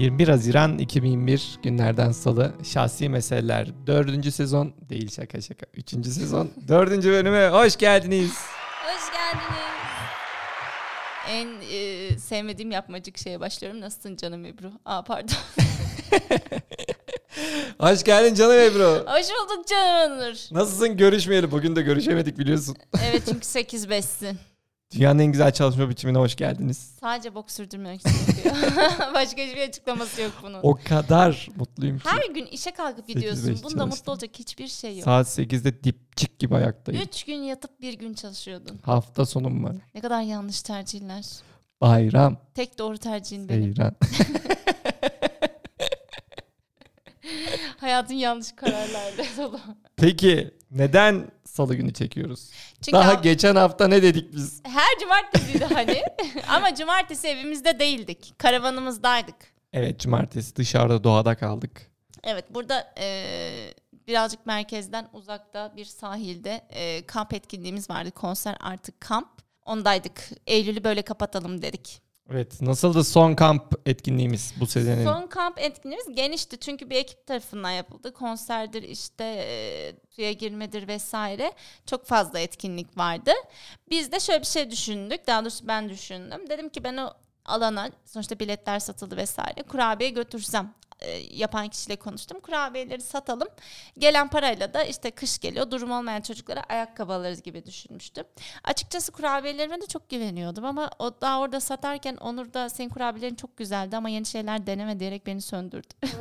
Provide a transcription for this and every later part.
21 Haziran 2021 günlerden salı Şahsi Meseleler 4. sezon değil şaka şaka 3. sezon 4. bölüme hoş geldiniz. Hoş geldiniz. En e, sevmediğim yapmacık şeye başlıyorum. Nasılsın canım Ebru? Aa pardon. Hoş geldin canım Ebru. Hoş bulduk canım Onur. Nasılsın görüşmeyeli bugün de görüşemedik biliyorsun. Evet çünkü 8-5'sin. Dünyanın en güzel çalışma biçimine hoş geldiniz. Sadece bok sürdürmek için yapıyor. Başka hiçbir açıklaması yok bunun. O kadar mutluyum ki. Her gün işe kalkıp gidiyorsun. 8-5 Bunda mutlu olacak hiçbir şey yok. Saat 8'de dipçik gibi ayaktayım. Üç gün yatıp bir gün çalışıyordun. Hafta sonum var. Ne kadar yanlış tercihler. Bayram, Tek doğru tercihin benim. seyran. Hayatın yanlış kararlarla dolu. Peki neden salı günü çekiyoruz? Çünkü Daha al- geçen hafta ne dedik biz? her cumartesiydi hani. Ama cumartesi evimizde değildik. Karavanımızdaydık. Evet cumartesi dışarıda doğada kaldık. Evet burada eee, birazcık merkezden uzakta bir sahilde eee, kamp etkinliğimiz vardı. Konser artık kamp. Ondaydık. Eylül'ü böyle kapatalım dedik. Evet nasıldı son kamp etkinliğimiz bu senenin? Son kamp etkinliğimiz genişti çünkü bir ekip tarafından yapıldı. Konserdir işte eee, suya girmedir vesaire. Çok fazla etkinlik vardı. Biz de şöyle bir şey düşündük. Daha doğrusu ben düşündüm. Dedim ki ben o alana sonuçta biletler satıldı vesaire. Kurabiye götürsem e, yapan kişiyle konuştum. Kurabiyeleri satalım. Gelen parayla da işte kış geliyor. Durum olmayan çocuklara ayakkabı alırız gibi düşünmüştüm. Açıkçası kurabiyelerime de çok güveniyordum ama o daha orada satarken Onur da senin kurabiyelerin çok güzeldi ama yeni şeyler deneme diyerek beni söndürdü.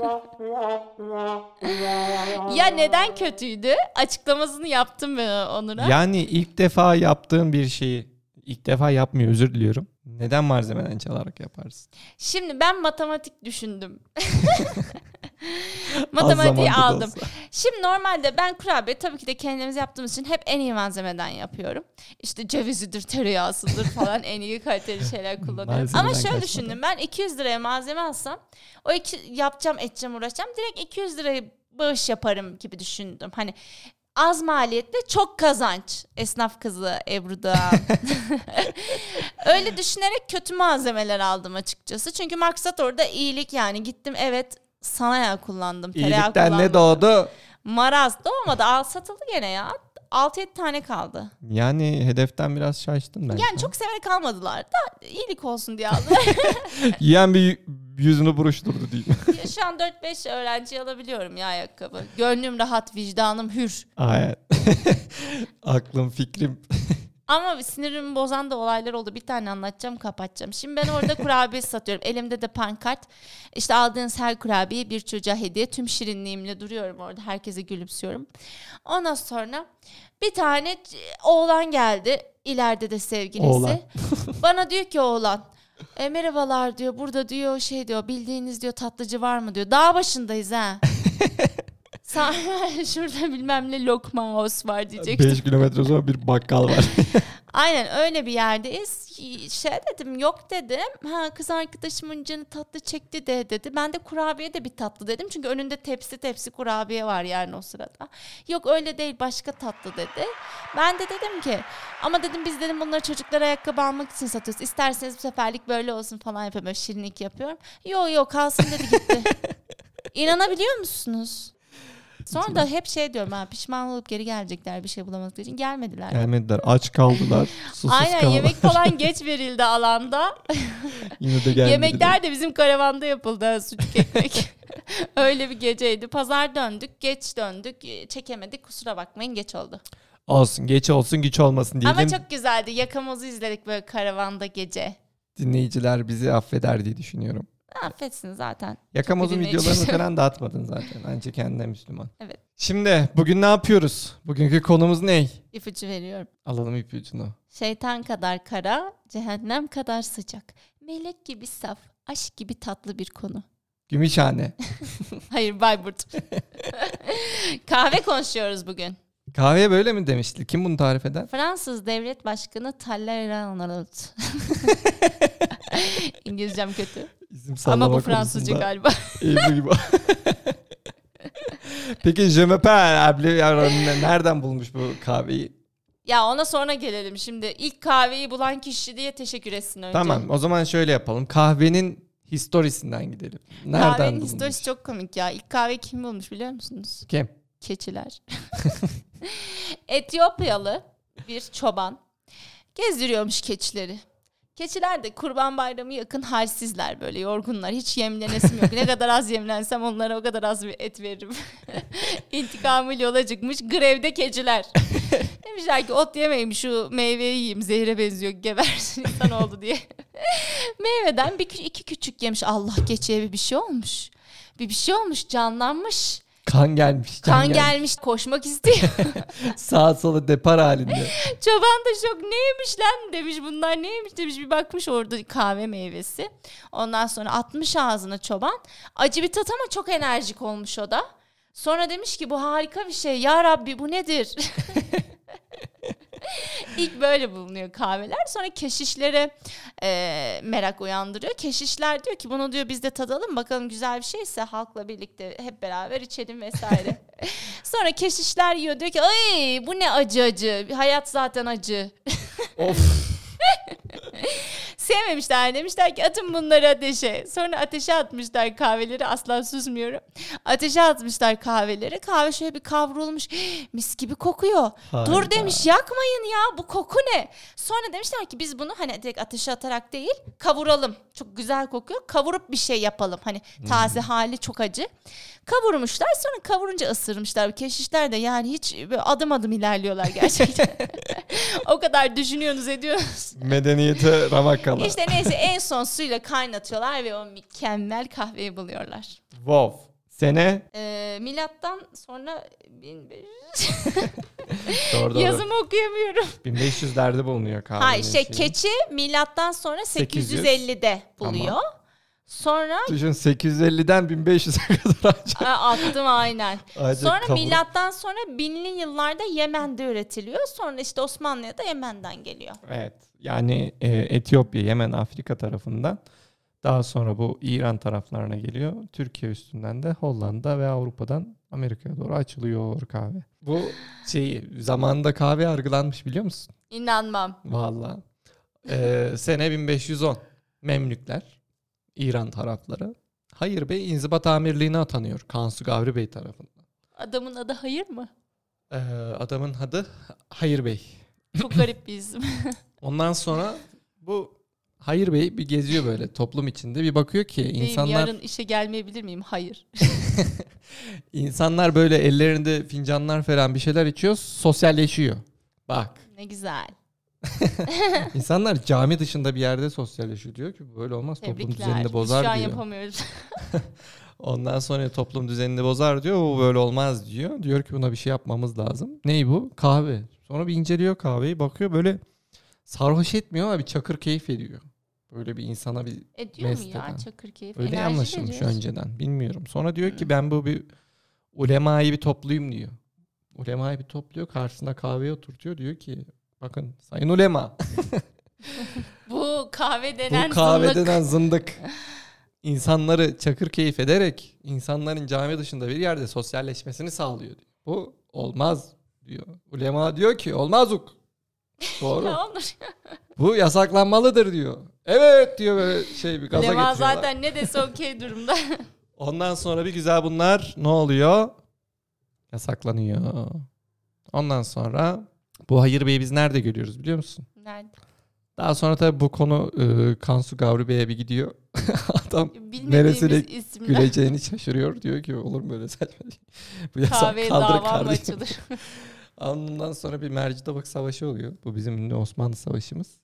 ya neden kötüydü? Açıklamasını yaptım ben Onur'a. Yani ilk defa yaptığım bir şeyi ilk defa yapmıyor özür diliyorum. Neden malzemeden çalarak yaparsın? Şimdi ben matematik düşündüm. Matematiği aldım. olsa. Şimdi normalde ben kurabiye tabii ki de kendimiz yaptığımız için hep en iyi malzemeden yapıyorum. İşte cevizidir, tereyağısıdır falan en iyi kaliteli şeyler kullanıyorum. Malzemeden Ama şöyle kaçmadan. düşündüm ben 200 liraya malzeme alsam o iki, yapacağım edeceğim uğraşacağım direkt 200 liraya bağış yaparım gibi düşündüm. Hani az maliyetle çok kazanç. Esnaf kızı Ebru'da. Öyle düşünerek kötü malzemeler aldım açıkçası. Çünkü maksat orada iyilik yani. Gittim evet sana yağ kullandım. İyilikten ne doğdu? Maraz doğmadı. Al satıldı gene ya. 6-7 tane kaldı. Yani hedeften biraz şaştın ben. Yani çok severek almadılar da iyilik olsun diye aldılar. Yiyen bir yüzünü buruşturdu diyeyim. Şu an 4-5 öğrenci alabiliyorum ya ayakkabı. Gönlüm rahat, vicdanım hür. Aynen. Aklım fikrim. Ama sinirimi bozan da olaylar oldu. Bir tane anlatacağım, kapatacağım. Şimdi ben orada kurabiye satıyorum. Elimde de pankart. İşte aldığınız her kurabiye bir çocuğa hediye. Tüm şirinliğimle duruyorum orada. Herkese gülümsüyorum. Ondan sonra bir tane oğlan geldi. İleride de sevgilisi. Oğlan. Bana diyor ki oğlan. E, merhabalar diyor. Burada diyor şey diyor. Bildiğiniz diyor tatlıcı var mı diyor. Dağ başındayız ha. Sa- Şurada bilmem ne lokma house var diyecektim. 5 kilometre sonra bir bakkal var. Aynen öyle bir yerdeyiz. Şey dedim yok dedim. Ha kız arkadaşımın canı tatlı çekti de dedi. Ben de kurabiye de bir tatlı dedim. Çünkü önünde tepsi tepsi kurabiye var yani o sırada. Yok öyle değil başka tatlı dedi. Ben de dedim ki ama dedim biz dedim bunları çocuklara ayakkabı almak için satıyoruz. İsterseniz bu seferlik böyle olsun falan yapıyorum. Böyle şirinlik yapıyorum. Yok yok kalsın dedi gitti. İnanabiliyor musunuz? Sonra da hep şey diyorum ha pişman olup geri gelecekler bir şey bulamadıkları için gelmediler. Gelmediler. Aç kaldılar. Susuz Aynen kaldılar. yemek falan geç verildi alanda. Yine de gelmediler. Yemekler de bizim karavanda yapıldı sucuk ekmek. Öyle bir geceydi. Pazar döndük, geç döndük. e, Çekemedik kusura bakmayın geç oldu. Olsun geç olsun güç olmasın diyelim. Ama çok güzeldi. Yakamozu izledik böyle karavanda gece. Dinleyiciler bizi affeder diye düşünüyorum. Affetsin zaten. Yakamoz'un videolarını falan da atmadın zaten. Bence kendine Müslüman. Evet. Şimdi bugün ne yapıyoruz? Bugünkü konumuz ne? İpucu veriyorum. Alalım ipucunu. Şeytan kadar kara, cehennem kadar sıcak. Melek gibi saf, aşk gibi tatlı bir konu. Gümüşhane. Hayır Bayburt. Kahve konuşuyoruz bugün. Kahveye böyle mi demişti? Kim bunu tarif eder? Fransız devlet başkanı Talleyrand. İngilizcem kötü. İsim Ama bu Fransızca konusunda galiba. Ebru gibi. Peki je m'appelle yani nereden bulmuş bu kahveyi? Ya ona sonra gelelim şimdi. İlk kahveyi bulan kişi diye teşekkür etsin önce. Tamam o zaman şöyle yapalım. Kahvenin Historisinden gidelim. Nereden Kahvenin bulunmuş? historisi çok komik ya. İlk kahve kim bulmuş biliyor musunuz? Kim? Keçiler. Etiyopyalı bir çoban gezdiriyormuş keçileri. Keçiler de kurban bayramı yakın halsizler böyle yorgunlar. Hiç yemlenesim yok. Ne kadar az yemlensem onlara o kadar az bir et veririm. İntikamıyla yola çıkmış grevde keçiler. Demişler ki ot yemeyin şu meyveyi yiyeyim zehre benziyor gebersin insan oldu diye. Meyveden bir iki küçük yemiş. Allah keçiye bir bir şey olmuş. Bir bir şey olmuş canlanmış. Kan gelmiş. Kan gelmiş. gelmiş koşmak istiyor. Sağa sola depar halinde. Çoban da şok neymiş lan demiş bunlar neymiş demiş bir bakmış orada kahve meyvesi. Ondan sonra atmış ağzına çoban. Acı bir tat ama çok enerjik olmuş o da. Sonra demiş ki bu harika bir şey ya Rabbi bu nedir? İlk böyle bulunuyor kahveler. Sonra keşişlere e, merak uyandırıyor. Keşişler diyor ki bunu diyor biz de tadalım bakalım güzel bir şeyse halkla birlikte hep beraber içelim vesaire. Sonra keşişler yiyor diyor ki ay bu ne acı acı hayat zaten acı. of. Sevmemişler demişler ki atın bunları ateşe. Sonra ateşe atmışlar kahveleri asla susmuyorum. Ateşe atmışlar kahveleri. Kahve şöyle bir kavrulmuş mis gibi kokuyor. Harika. Dur demiş yakmayın ya bu koku ne? Sonra demişler ki biz bunu hani direkt ateşe atarak değil kavuralım. Çok güzel kokuyor. Kavurup bir şey yapalım. Hani taze hali çok acı. Kavurmuşlar sonra kavurunca ısırmışlar. Keşişler de yani hiç adım adım ilerliyorlar gerçekten. o kadar düşünüyorsunuz ediyorsunuz. Medeniyete ramak kala. İşte neyse en son suyla kaynatıyorlar ve o mükemmel kahveyi buluyorlar. Wow. Sene Ee, milattan sonra 1500 doğru doğru. yazımı okuyamıyorum. 1500'lerde bulunuyor kahve. Hayır şey keçi milattan sonra 800. 850'de buluyor. Sonra Düşün 850'den 1500'e kadar. Aa, attım aynen. acayip Sonra kavurup- milattan sonra binli yıllarda Yemen'de üretiliyor. Sonra işte Osmanlı'ya da Yemen'den geliyor. Evet. Yani e, Etiyopya, Yemen, Afrika tarafından daha sonra bu İran taraflarına geliyor. Türkiye üstünden de Hollanda ve Avrupa'dan Amerika'ya doğru açılıyor kahve. Bu şeyi zamanında kahve yargılanmış biliyor musun? İnanmam. Vallahi. Ee, sene 1510. Memlükler, İran tarafları. Hayır Bey inzibat amirliğine atanıyor Kansu Gavri Bey tarafından. Adamın adı hayır mı? Ee, adamın adı Hayır Bey. Çok garip bir isim. Ondan sonra bu Hayır Bey bir geziyor böyle toplum içinde bir bakıyor ki Beyim, insanlar yarın işe gelmeyebilir miyim? Hayır. insanlar böyle ellerinde fincanlar falan bir şeyler içiyor sosyalleşiyor. Bak Ne güzel. insanlar cami dışında bir yerde sosyalleşiyor diyor ki böyle olmaz toplum Tebrikler. düzenini Biz bozar şu an diyor. yapamıyoruz. Ondan sonra toplum düzenini bozar diyor. Bu böyle olmaz diyor. Diyor ki buna bir şey yapmamız lazım. Ney bu? Kahve. Sonra bir inceliyor kahveyi. Bakıyor böyle sarhoş etmiyor ama bir çakır keyif ediyor. Böyle bir insana bir Ediyor mu ya çakır keyif? öyle Enerji anlaşılmış önceden. Bilmiyorum. Sonra diyor ki Hı. ben bu bir ulemayı bir toplayayım diyor. Ulemayı bir topluyor. Karşısına kahveye oturtuyor. Diyor ki bakın sayın ulema. Bu kahve denen Bu kahve zındık. denen zındık insanları çakır keyif ederek insanların cami dışında bir yerde sosyalleşmesini sağlıyor diyor. Bu olmaz diyor. Ulema diyor ki olmazuk. Doğru. Ne olur? Bu yasaklanmalıdır diyor. Evet diyor böyle şey bir gaza Lema getiriyorlar. zaten ne dese okey durumda. Ondan sonra bir güzel bunlar ne oluyor? Yasaklanıyor. Ondan sonra bu Hayır Bey'i biz nerede görüyoruz biliyor musun? Nerede? Daha sonra tabii bu konu e, Kansu Gavri Bey'e bir gidiyor. Adam Neresine isimler. güleceğini şaşırıyor. Diyor ki olur mu böyle saçma şey? Bu yasak Kahveye kaldır kardeşim. Ondan sonra bir merci tabak savaşı oluyor. Bu bizim ünlü Osmanlı savaşımız.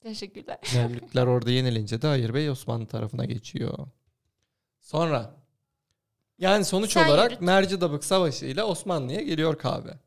Teşekkürler. Memlükler orada yenilince de Hayır Bey Osmanlı tarafına geçiyor. Sonra yani sonuç Sen olarak yürüt. Mercidabık Savaşı ile Osmanlı'ya geliyor kahve.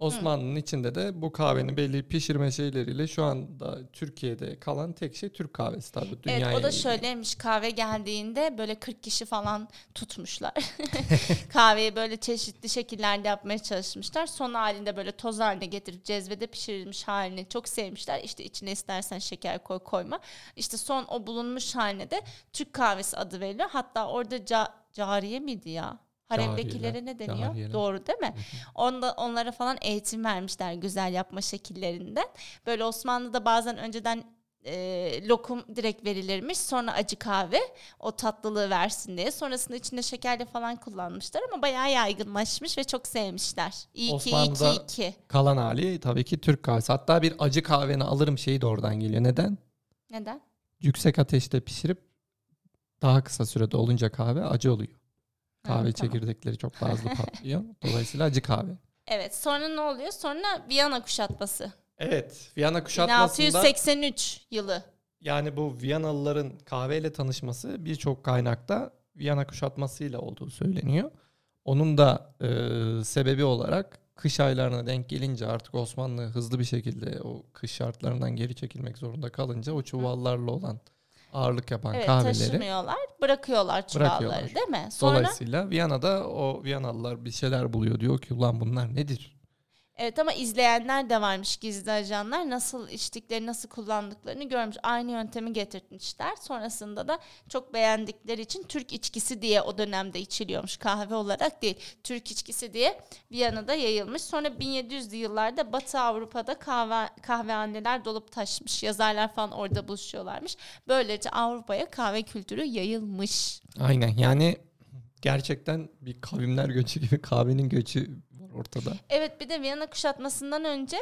Osmanlı'nın içinde de bu kahvenin belli pişirme şeyleriyle şu anda Türkiye'de kalan tek şey Türk kahvesi tabii. Dünyaya evet o da şöyleymiş kahve geldiğinde böyle 40 kişi falan tutmuşlar. Kahveyi böyle çeşitli şekillerde yapmaya çalışmışlar. Son halinde böyle toz haline getirip cezvede pişirilmiş halini çok sevmişler. İşte içine istersen şeker koy koyma. İşte son o bulunmuş haline de Türk kahvesi adı veriliyor. Hatta orada ca- cariye miydi ya? Haremdekilere ne deniyor? cariyeler. Doğru değil mi? Onda, onlara falan eğitim vermişler güzel yapma şekillerinden. Böyle Osmanlı'da bazen önceden e, lokum direkt verilirmiş. Sonra acı kahve o tatlılığı versin diye. Sonrasında içinde şekerle falan kullanmışlar ama bayağı yaygınlaşmış ve çok sevmişler. İyi ki iyi Osmanlı'da- ki iyi ki. Kalan hali tabii ki Türk kahvesi. Hatta bir acı kahveni alırım şeyi de oradan geliyor. Neden? Neden? Yüksek ateşte pişirip daha kısa sürede olunca kahve acı oluyor. Kahve tamam. çekirdekleri çok daha hızlı patlıyor. Dolayısıyla acı kahve. Evet sonra ne oluyor? Sonra Viyana kuşatması. Evet. Viyana kuşatmasında 1683 yılı. yani bu Viyanalıların kahveyle tanışması birçok kaynakta Viyana kuşatmasıyla olduğu söyleniyor. Onun da e, sebebi olarak kış aylarına denk gelince artık Osmanlı hızlı bir şekilde o kış şartlarından geri çekilmek zorunda kalınca o çuvallarla olan ağırlık yapan Evet kahveleri taşımıyorlar. Bırakıyorlar çuvalları Bırakıyorlar. değil mi? Sonra Dolayısıyla Viyana'da o Viyanalılar bir şeyler buluyor diyor ki ulan bunlar nedir? Evet ama izleyenler de varmış gizli ajanlar. Nasıl içtikleri, nasıl kullandıklarını görmüş. Aynı yöntemi getirtmişler. Sonrasında da çok beğendikleri için Türk içkisi diye o dönemde içiliyormuş. Kahve olarak değil. Türk içkisi diye Viyana'da yayılmış. Sonra 1700'lü yıllarda Batı Avrupa'da kahve, kahvehaneler dolup taşmış. Yazarlar falan orada buluşuyorlarmış. Böylece Avrupa'ya kahve kültürü yayılmış. Aynen yani gerçekten bir kavimler göçü gibi kahvenin göçü ortada. Evet bir de Viyana kuşatmasından önce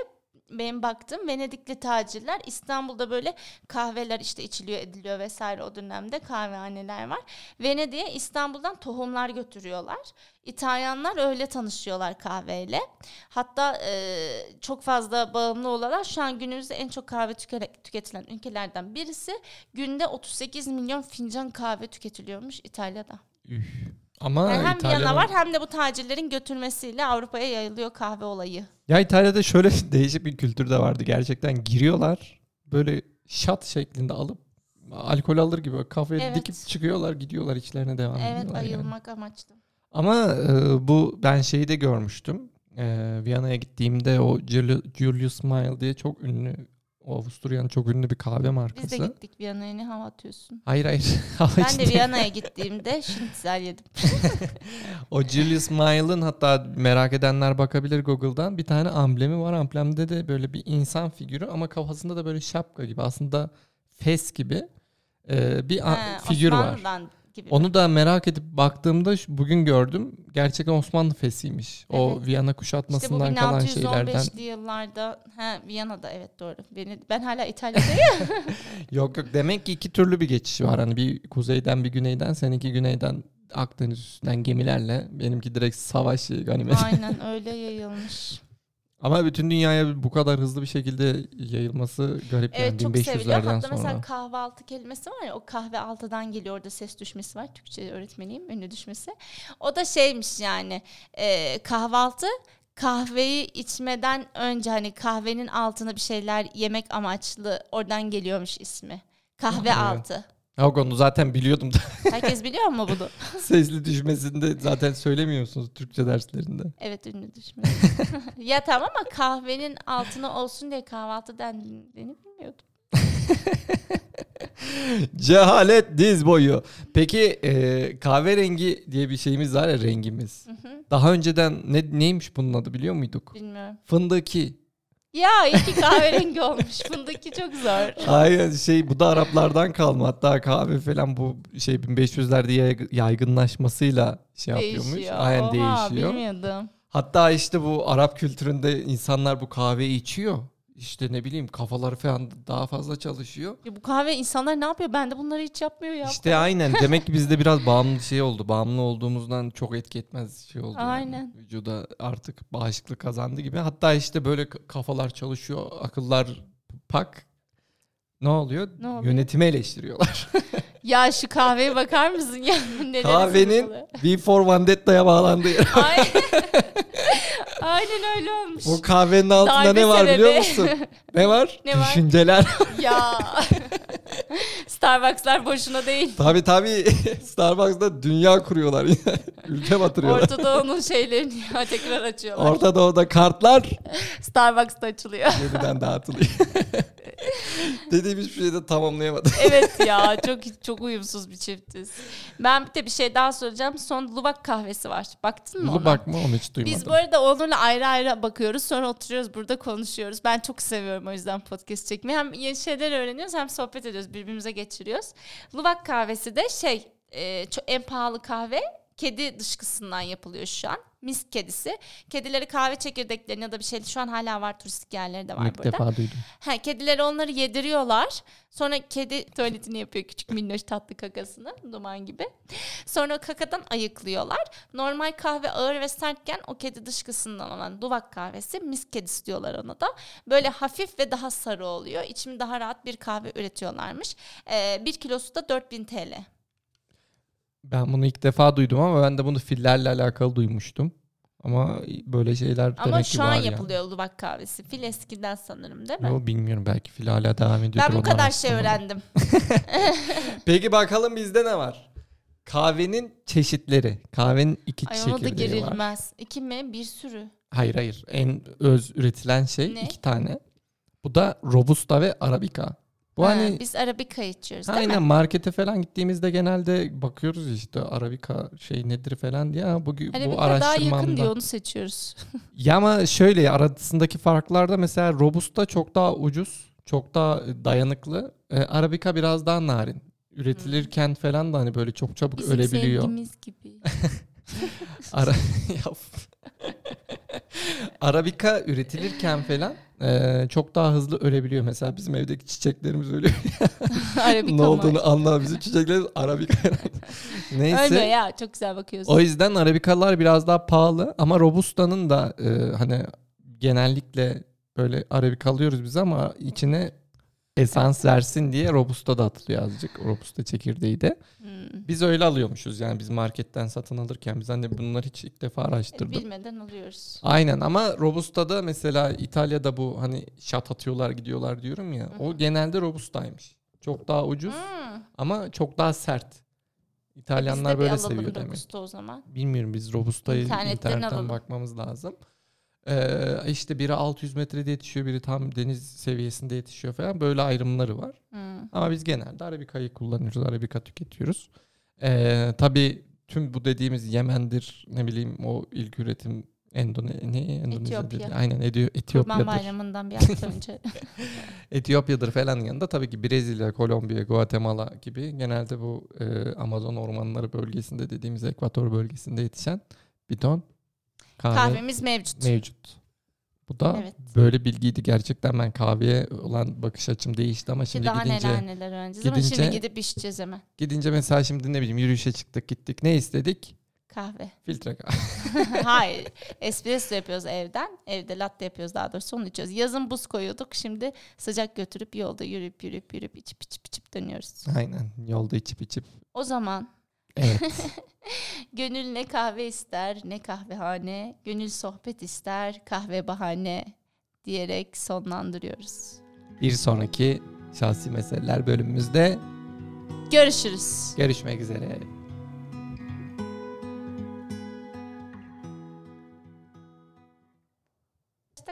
benim baktım Venedikli tacirler İstanbul'da böyle kahveler işte içiliyor ediliyor vesaire o dönemde kahvehaneler var. Venedik'e İstanbul'dan tohumlar götürüyorlar. İtalyanlar öyle tanışıyorlar kahveyle. Hatta e, çok fazla bağımlı olarak şu an günümüzde en çok kahve tüke- tüketilen ülkelerden birisi. Günde 38 milyon fincan kahve tüketiliyormuş İtalya'da. Üf. Ama Yani hem Viyana var hem de bu tacirlerin götürmesiyle Avrupa'ya yayılıyor kahve olayı. Ya İtalya'da şöyle değişik bir kültür de vardı gerçekten. Giriyorlar böyle şat şeklinde alıp alkol alır gibi kafaya Evet. dikip çıkıyorlar gidiyorlar içlerine devam Evet ediyorlar. yani. ayılmak amaçlı. Ama e, bu ben şeyi de görmüştüm. E, Viyana'ya gittiğimde o Juli- Julius Mile diye çok ünlü o Avusturya'nın çok ünlü bir kahve markası. Biz de gittik Viyana'ya ne hava atıyorsun? Hayır hayır. Ben de Viyana'ya gittiğimde şnitzel yedim. O Julius Mile'ın hatta merak edenler bakabilir Google'dan. Bir tane amblemi var. Amblemde de böyle bir insan figürü ama kafasında da böyle şapka gibi. Aslında fes gibi e, bir He, figür var. Gibi. Onu da merak edip baktığımda bugün gördüm. Gerçekten Osmanlı fesiymiş. O Evet. Viyana işte bu kuşatmasından kalan şeylerden. 1615'li yıllarda he, Viyana'da evet doğru. Beni, ben hala İtalya'dayım. Yok yok demek ki iki türlü bir geçiş var. Hani bir kuzeyden bir güneyden seninki güneyden Akdeniz üstünden gemilerle benimki direkt savaş ganimet. Aynen öyle yayılmış. Ama bütün dünyaya bu kadar hızlı bir şekilde yayılması garip Evet yani çok seviliyor. 1500'lerden Hatta sonra. mesela kahvaltı kelimesi var ya o kahve altıdan geliyor orada ses düşmesi var. Türkçe öğretmeniyim ünlü düşmesi. O da şeymiş yani e, kahvaltı kahveyi içmeden önce hani kahvenin altına bir şeyler yemek amaçlı oradan geliyormuş ismi. Kahve Evet. altı. Yok onu zaten biliyordum da Herkes biliyor mu bunu? sesli düşmesinde zaten söylemiyorsunuz Türkçe derslerinde. Evet ünlü düşmesi. ya tamam ama kahvenin altına olsun diye kahvaltı dendiğini bilmiyordum. Cehalet diz boyu. Peki e, kahverengi diye bir şeyimiz var ya rengimiz. Hı hı, Daha önceden ne neymiş bunun adı biliyor muyduk? Bilmiyorum. Fındıki. Ya iyi ki kahverengi olmuş. Fındıki çok zor. Aynen şey bu da Araplardan kalma. Hatta kahve falan bu şey 1500'lerde yay- yaygınlaşmasıyla şey yapıyormuş. Değişiyor. Aynen Oha, değişiyor. bilmiyordum. Hatta işte bu Arap kültüründe insanlar bu kahveyi içiyor. İşte ne bileyim kafaları falan daha fazla çalışıyor. Ya bu kahve insanlar ne yapıyor? Ben de bunları hiç yapmıyor ya. İşte aynen demek ki bizde biraz bağımlı şey oldu. Bağımlı olduğumuzdan çok etki etmez şey oldu. yani. Aynen. Vücuda artık bağışıklık kazandı gibi. Hatta işte böyle kafalar çalışıyor, akıllar pak. Ne oluyor? Ne oluyor? Yönetimi eleştiriyorlar. Ya şu kahveye bakar mısın ya? Kahvenin? V for Vendetta'ya bağlandığı yer. Aynen. Öyle olmuş. O kahvenin altında Darbe ne var biliyor sebebi. musun? Ne var? Ne var? Düşünceler. ya. Starbucks'lar boşuna değil. tabii tabii. Starbucks'ta dünya kuruyorlar. Ülke batırıyorlar. Orta Doğu'nun şeylerini ya tekrar açıyorlar. Orta Doğu'da kartlar Starbucks'ta açılıyor. yeniden dağıtılıyor. Dediğim hiçbir şeyi de tamamlayamadım. evet ya çok çok uyumsuz bir çiftiz. Ben bir de bir şey daha soracağım. Son Luvak kahvesi var. Baktın mı ona? Bunu bakma onu hiç duymadım. Biz bu arada Onur'la ayrı ayrı bakıyoruz. Sonra oturuyoruz burada konuşuyoruz. Ben çok seviyorum o yüzden podcast çekmeyi. Hem yeni şeyler öğreniyoruz hem sohbet ediyoruz. Birbirimize geçiriyoruz. Luvak kahvesi de şey e, çok, en pahalı kahve kedi dışkısından yapılıyor şu an. Misk kedisi. Kedileri kahve çekirdeklerini ya da bir şey şu an hala var turistik yerleri de var İlk burada. defa duydum. Ha, kedileri onları yediriyorlar. Sonra kedi tuvaletini yapıyor küçük minnoş tatlı kakasını duman gibi. Sonra kakadan ayıklıyorlar. Normal kahve ağır ve sertken o kedi dışkısından olan duvak kahvesi misk kedisi diyorlar ona da. Böyle hafif ve daha sarı oluyor. İçimi daha rahat bir kahve üretiyorlarmış. Ee, bir kilosu da 4000 TL. Ben bunu ilk defa duydum ama ben de bunu fillerle alakalı duymuştum. Ama böyle şeyler Ama demek ki şu an var yani. yapılıyor duvak kahvesi. Fil eskiden sanırım değil mi? Yo, bilmiyorum belki fil hala devam ediyor. ben bu kadar şey öğrendim. Peki bakalım bizde ne var? Kahvenin çeşitleri. Kahvenin iki Ay ona da çekirdeği var. İki mi? Bir sürü. Hayır hayır. En öz üretilen şey Ne? iki tane. Bu da Robusta ve Arabica. Bu Ha, hani biz Arabica içiyoruz değil aynen mi? markete falan gittiğimizde genelde bakıyoruz işte Arabica şey nedir falan diye. Bu, bu Arabica daha yakın araştırmamda. diye onu seçiyoruz. Ya ama şöyle arasındaki farklarda mesela Robusta çok daha ucuz, çok daha dayanıklı. Ee, Arabica biraz daha narin. Üretilirken falan da hani böyle çok çabuk Bizim ölebiliyor. sevgimiz gibi. Ara Ya. Arabica üretilirken falan e, çok daha hızlı ölebiliyor. Mesela bizim evdeki çiçeklerimiz ölüyor. Arabica ne olduğunu anla. Bizim çiçeklerimiz. Ölmüyor Neyse. ya çok güzel bakıyorsun. O yüzden Arabikalar biraz daha pahalı ama Robusta'nın da e, hani genellikle böyle Arabika alıyoruz biz ama içine esans versin diye Robusta da atılıyor azıcık. Robusta çekirdeği de. Hmm. Biz öyle alıyormuşuz yani biz marketten satın alırken biz hani bunları hiç ilk defa araştırdık. Bilmeden alıyoruz. Aynen ama Robusta'da mesela İtalya'da bu hani şat atıyorlar gidiyorlar diyorum ya. O genelde Robusta'ymış. Çok daha ucuz Hmm. ama çok daha sert. İtalyanlar bir böyle seviyor demek. Robusta o zaman. Bilmiyorum biz Robusta'yı İnternetten internetten alalım. bakmamız lazım. Ee, işte biri 600 metrede yetişiyor, biri tam deniz seviyesinde yetişiyor falan. Böyle ayrımları var. Hmm. Ama biz genelde Arabika'yı kullanıyoruz. Arabika tüketiyoruz. Ee, tabii tüm bu dediğimiz Yemen'dir, ne bileyim o ilk üretim Endone ne Endonezya'dır. Etiyopya. Aynen Edi- Kurban Etiyopya'dır. Bayramı'ndan bir hafta önce. Etiyopya'dır falan yanında tabii ki Brezilya, Kolombiya, Guatemala gibi genelde bu e, Amazon ormanları bölgesinde dediğimiz Ekvator bölgesinde yetişen bir ton kahve Kahvemiz mevcut. mevcut. Bu da Evet. böyle bilgiydi. Gerçekten ben kahveye olan bakış açım değişti ama şimdi daha gidince neler neler öğreneceğiz ama gidince- şimdi gidip içeceğiz hemen. gidince mesela şimdi ne bileyim yürüyüşe çıktık gittik. Ne istedik? Kahve. Filtre kahve. Hayır. Espresso yapıyoruz evden. Evde latte yapıyoruz daha doğrusu onu içiyoruz. Yazın buz koyuyorduk. Şimdi sıcak götürüp yolda yürüyüp yürüyüp yürüyüp içip içip içip dönüyoruz. Aynen. Yolda içip içip. O zaman Evet. gönül ne kahve ister ne kahvehane. Gönül sohbet ister kahve bahane diyerek sonlandırıyoruz. bir sonraki şahsi meseleler bölümümüzde Görüşürüz. görüşmek üzere.